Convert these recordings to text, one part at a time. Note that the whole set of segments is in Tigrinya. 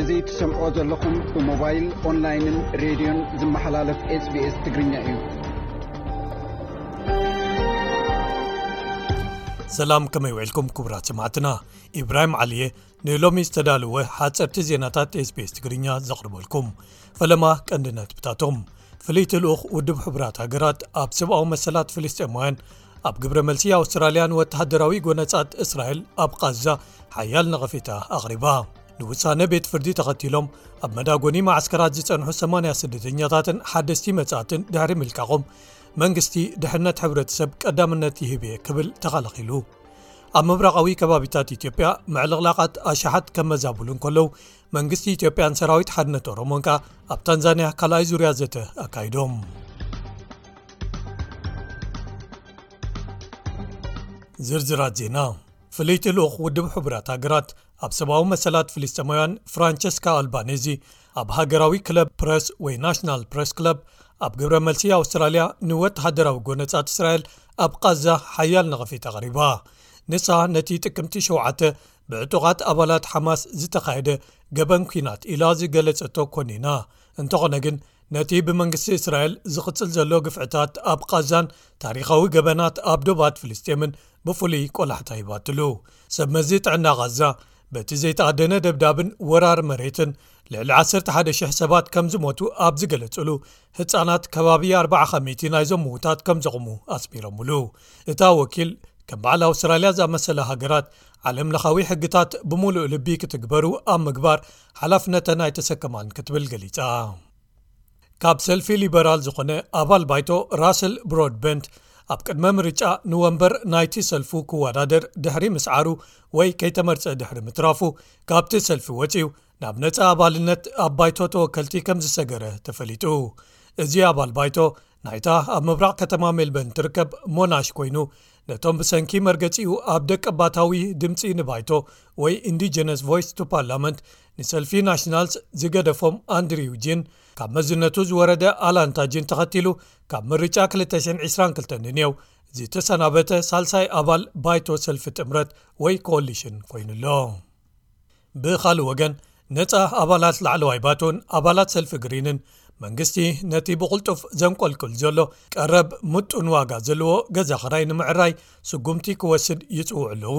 እዚ ትሰምዕዎ ዘለኹም ብሞባይል ኦንላይንን ሬድዮን ዝመሓላለፍ ስbስ ትግርኛ እዩ ሰላም ከመይ ውዒልኩም ክቡራት ሰማዕትና ኢብራሂም ዓሊየ ንሎሚ ዝተዳለወ ሓፀርቲ ዜናታት ስbs ትግርኛ ዘቕርበልኩም ፈለማ ቀንዲ ነጥብታቶም ፍልይቲ ልኡኽ ውድብ ሕቡራት ሃገራት ኣብ ሰብኣዊ መሰላት ፍልስጥማውያን ኣብ ግብረ መልሲ ኣውስትራልያን ወተሃደራዊ ጎነፃት እስራኤል ኣብ ቓዛ ሓያል ነቐፊታ ኣቕሪባ ንውሳነ ቤት ፍርዲ ተኸቲሎም ኣብ መዳጎኒ ማዓስከራት ዝፀንሑ 80 ስደተኛታትን ሓደስቲ መፃእትን ድሕሪ ምልቃቖም መንግስቲ ድሕነት ሕብረተሰብ ቀዳምነት ይህብየ ክብል ተኸላኺሉ ኣብ ምብራቓዊ ከባቢታት ኢትዮጵያ ምዕልቕላቓት ኣሽሓት ከመዛብሉ እንከለዉ መንግስቲ ኢትዮጵያን ሰራዊት ሓድነት ኦሮሞን ከኣ ኣብ ታንዛንያ ካልኣይ ዙርያ ዘተ ኣካይዶም ዝርዝራት ዜና ፍለይቲ ልኡኽ ውድብ ሕቡራት ሃገራት ኣብ ሰብኣዊ መሰላት ፍልስጠማውያን ፍራንቸስካ ኣልባነዚ ኣብ ሃገራዊ ክለብ ፕረስ ወይ ናሽናል ፕረስ ክለብ ኣብ ግብረ መልሲ ኣውስትራልያ ንወተሃደራዊ ጎነጻት እስራኤል ኣብ ቓዛ ሓያል ነቐፊት ኣቕሪባ ንሳ ነቲ ጥቅምቲ ሸተ ብዕጡቓት ኣባላት ሓማስ ዝተኻየደ ገበን ኩናት ኢላ ዝገለጸቶ ኮኒና እንተኾነ ግን ነቲ ብመንግስቲ እስራኤል ዝቕጽል ዘሎ ግፍዕታት ኣብ ቓዛን ታሪኻዊ ገበናት ኣብ ዶባት ፍልስጥምን ብፍሉይ ቆላሕታ ሂባትሉ ሰብ መዚ ጥዕና ቓዛ በቲ ዘይተኣደነ ደብዳብን ወራር መሬትን ልዕሊ 11,0000 ሰባት ከም ዝሞቱ ኣብ ዝገለጹሉ ህጻናት ከባቢ 40 ካሚቲ ናይዞም ምዉታት ከም ዘቑሙ ኣስሚሮምሉ እታ ወኪል ከም በዓል ኣውስትራልያ ዝኣመሰለ ሃገራት ዓለም ለኻዊ ሕግታት ብምሉእ ልቢ ክትግበሩ ኣብ ምግባር ሓላፍነተን ኣይተሰከማን ክትብል ገሊጻ ካብ ሰልፊ ሊበራል ዝኾነ ኣባል ባይቶ ራስል ብሮድ በንት ኣብ ቅድመ ምርጫ ንወንበር ናይቲ ሰልፉ ክወዳደር ድሕሪ ምስዓሩ ወይ ከይተመርፀ ድሕሪ ምትራፉ ካብቲ ሰልፊ ወፅዩ ናብ ነፃ ኣባልነት ኣብ ባይቶ ተወከልቲ ከም ዝሰገረ ተፈሊጡ እዚ ኣባል ባይቶ ናይታ ኣብ ምብራቅ ከተማ ሜልበን ትርከብ ሞናሽ ኮይኑ ነቶም ብሰንኪ መርገፂኡ ኣብ ደቀባታዊ ድምፂ ንባይቶ ወይ ኢንዲጀነስ ቮይስ ቱ ፓርላመንት ንሰልፊ ናሽናልስ ዝገደፎም ኣንድሪው ጂን ካብ መዝነቱ ዝወረደ ኣላንታ ጂን ተኸቲሉ ካብ ምርጫ 222 ንኔው ዝተሰናበተ ሳልሳይ ኣባል ባይቶ ሰልፊ ጥምረት ወይ ኮሊሽን ኮይኑ ኣሎ ብኻልእ ወገን ነፃ ኣባላት ላዕለዋይ ባቶን ኣባላት ሰልፊ ግሪንን መንግስቲ ነቲ ብቕልጡፍ ዘንቆልቅል ዘሎ ቀረብ ምጡን ዋጋ ዘለዎ ገዛ ኽራይ ንምዕራይ ስጉምቲ ክወስድ ይፅውዑ ኣለዉ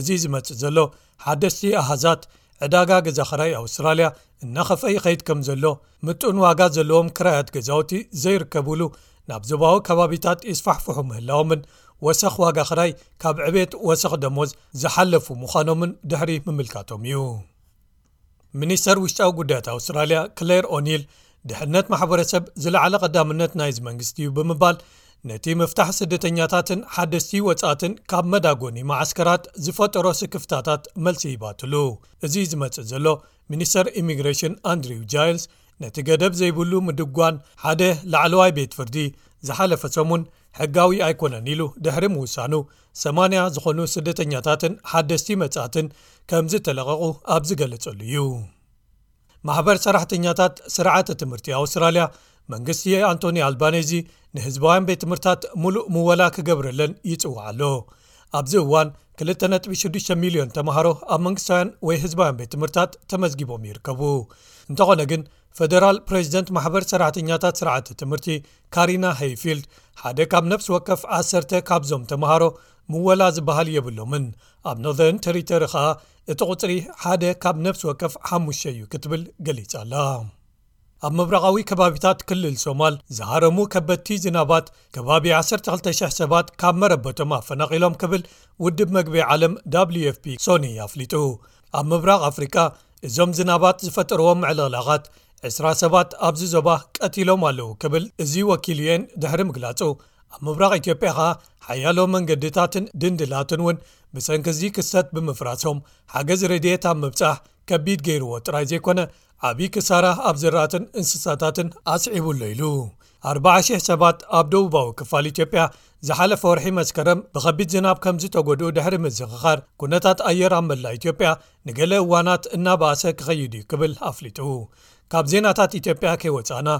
እዚ ዝመፅእ ዘሎ ሓደስቲ ኣሃዛት ዕዳጋ ገዛ ኽራይ ኣውስትራልያ እናኸፍኣ ይኸይድ ከም ዘሎ ምጡን ዋጋ ዘለዎም ክራያት ገዛውቲ ዘይርከብሉ ናብ ዞባዊ ከባቢታት ይስፋሕፍሑ ምህላዎምን ወሰኽ ዋጋ ኽራይ ካብ ዕቤት ወሰኽ ደሞዝ ዝሓለፉ ምዃኖምን ድሕሪ ምምልካቶም እዩ ሚኒስተር ውሽጣዊ ጉዳያት ኣውስትራልያ ክሌር ኦኒል ድሕነት ማሕበረሰብ ዝለዓለ ቀዳምነት ናይዚ መንግስቲ እዩ ብምባል ነቲ ምፍታሕ ስደተኛታትን ሓደስቲ ወፃእትን ካብ መዳጎኒ ማዓስከራት ዝፈጠሮ ስክፍታታት መልሲ ሂባትሉ እዚ ዝመፅእ ዘሎ ሚኒስተር ኢሚግሬሽን ኣንድሪው ጃይልስ ነቲ ገደብ ዘይብሉ ምድጓን ሓደ ላዕለዋይ ቤት ፍርዲ ዝሓለፈ ሰሙን ሕጋዊ ኣይኮነን ኢሉ ድሕሪ ምውሳኑ ሰማንያ ዝኾኑ ስደተኛታትን ሓደስቲ መጻእትን ከም ዝተለቐቑ ኣብ ዝገለጸሉ እዩ ማሕበር ሰራሕተኛታት ስርዓተ ትምህርቲ ኣውስትራልያ መንግስቲ ኣንቶኒ ኣልባነዚ ንህዝባውያን ቤት ትምህርታት ሙሉእ ምወላ ክገብረለን ይፅዋዕ ኣሎ ኣብዚ እዋን 2.6 ሚልዮን ተምሃሮ ኣብ መንግስታውያን ወይ ህዝባውያን ቤት ትምህርታት ተመዝጊቦም ይርከቡ እንተኾነ ግን ፈደራል ፕሬዚደንት ማሕበር ሰራሕተኛታት ስርዓተ ትምህርቲ ካሪና ሃይፊልድ ሓደ ካብ ነፍሲ ወከፍ ዓሰርተ ካብዞም ተምሃሮ ምወላ ዝበሃል የብሎምን ኣብ ኖዘርን ተሪተሪ ከኣ እቲ ቁፅሪ ሓደ ካብ ነፍሲ ወከፍ ሓሙሽ እዩ ክትብል ገሊጻ ኣላ ኣብ ምብራቓዊ ከባቢታት ክልል ሶማል ዝሃረሙ ከበድቲ ዝናባት ከባቢ 1200 ሰባት ካብ መረበቶም ኣፈናቒሎም ክብል ውድብ መግቢ ዓለም wfp ሶኒ ኣፍሊጡ ኣብ ምብራቕ ኣፍሪቃ እዞም ዝናባት ዝፈጠርዎም ምዕልቕላቓት ዕስራ ሰባት ኣብዚ ዞባ ቀቲሎም ኣለዉ ክብል እዚ ወኪል ዩን ድሕሪ ምግላጹ ኣብ ምብራቕ ኢትዮጵያ ከኣ ሓያሎ መንገድታትን ድንድላትን እውን ብሰንኪ እዚ ክሰት ብምፍራሶም ሓገዝ ረድት ኣብ ምብጻሕ ከቢድ ገይርዎ ጥራይ ዘይኮነ ዓብዪ ክሳራ ኣብ ዘራእትን እንስሳታትን ኣስዒቡ ኣሎ ኢሉ 400 ሰባት ኣብ ደቡባዊ ክፋል ኢትዮጵያ ዝሓለፈ ወርሒ መስከረም ብከቢድ ዝናብ ከምዝተጎድኡ ድሕሪ ምዝኽኻር ኩነታት ኣየር ኣብ መላ ኢትዮጵያ ንገለ እዋናት እናባእሰ ክኸይድ እዩ ክብል ኣፍሊጡ ካብ ዜናታት ኢትዮጵያ ከይወፃእና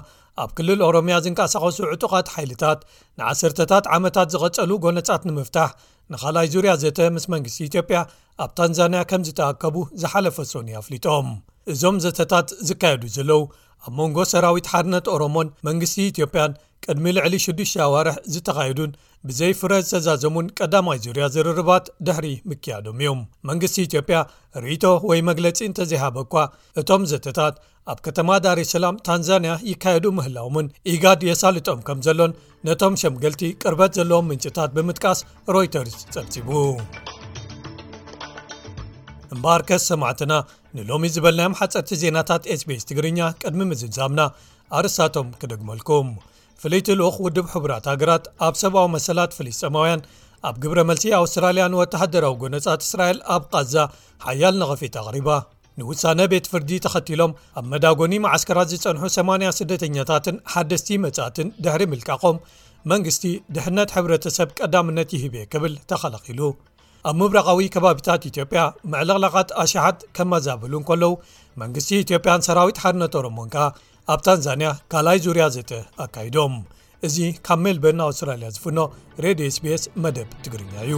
ኣብ ክልል ኦሮምያ ዝንቀሳቐሱ ዕጡቓት ሓይልታት ንዓሰርተታት ዓመታት ዝቐፀሉ ጎነፃት ንምፍታሕ ንኻልኣይ ዙርያ ዘተ ምስ መንግስቲ ኢትዮጵያ ኣብ ታንዛንያ ከም ዝተኣከቡ ዝሓለፈ ሶኒ ኣፍሊጦም እዞም ዘተታት ዝካየዱ ዘለው ኣብ መንጎ ሰራዊት ሓርነት ኦሮሞን መንግስቲ ኢትዮጵያን ቅድሚ ልዕሊ ሽዱሽተ ኣዋርሕ ዝተኻየዱን ብዘይ ፍረ ዝተዛዘሙን ቀዳማይ ዙርያ ዝርርባት ድሕሪ ምክያዶም እዮም መንግስቲ ኢትዮጵያ ርእቶ ወይ መግለፂ እንተዘይሃበ እኳ እቶም ዘተታት ኣብ ከተማ ዳሪሰላም ታንዛንያ ይካየዱ ምህላውምን ኢጋድ የሳልጦም ከም ዘሎን ነቶም ሸምገልቲ ቅርበት ዘለዎም ምንጭታት ብምጥቃስ ሮይተርስ ጸብጺቡ እምበሃርከስ ሰማዕትና ንሎሚ ዝበልናዮም ሓፀርቲ ዜናታት ስbs ትግርኛ ቅድሚ ምዝዛምና ኣርሳቶም ክደግመልኩም ፍልይቲ ልኡኽ ውድብ ሕቡራት ሃገራት ኣብ ሰብኣዊ መሰላት ፍልስጠማውያን ኣብ ግብረ መልሲ ኣውስትራልያ ንወተሃደራዊ ጎነጻት እስራኤል ኣብ ቓዛ ሓያል ነቐፊት ኣቕሪባ ንውሳነ ቤት ፍርዲ ተኸቲሎም ኣብ መዳጎኒ መዓስከራት ዝጸንሑ 80 ስደተኛታትን ሓደስቲ መጻእትን ድሕሪ ምልቃቖም መንግስቲ ድሕነት ሕብረተሰብ ቀዳምነት ይህብየ ክብል ተኸለኺሉ ኣብ ምብራቓዊ ከባቢታት ኢትዮጵያ ምዕልቕላቓት ኣሽሓት ከማዛበሉ እንከለዉ መንግስቲ ኢትዮጵያን ሰራዊት ሓርነት ኦሮሞን ከኣ ኣብ ታንዛንያ ካልኣይ ዙርያ ዘተ ኣካይዶም እዚ ካብ ሜልበርን ኣውስትራልያ ዝፍኖ ሬድዮ ስቤስ መደብ ትግርኛ እዩ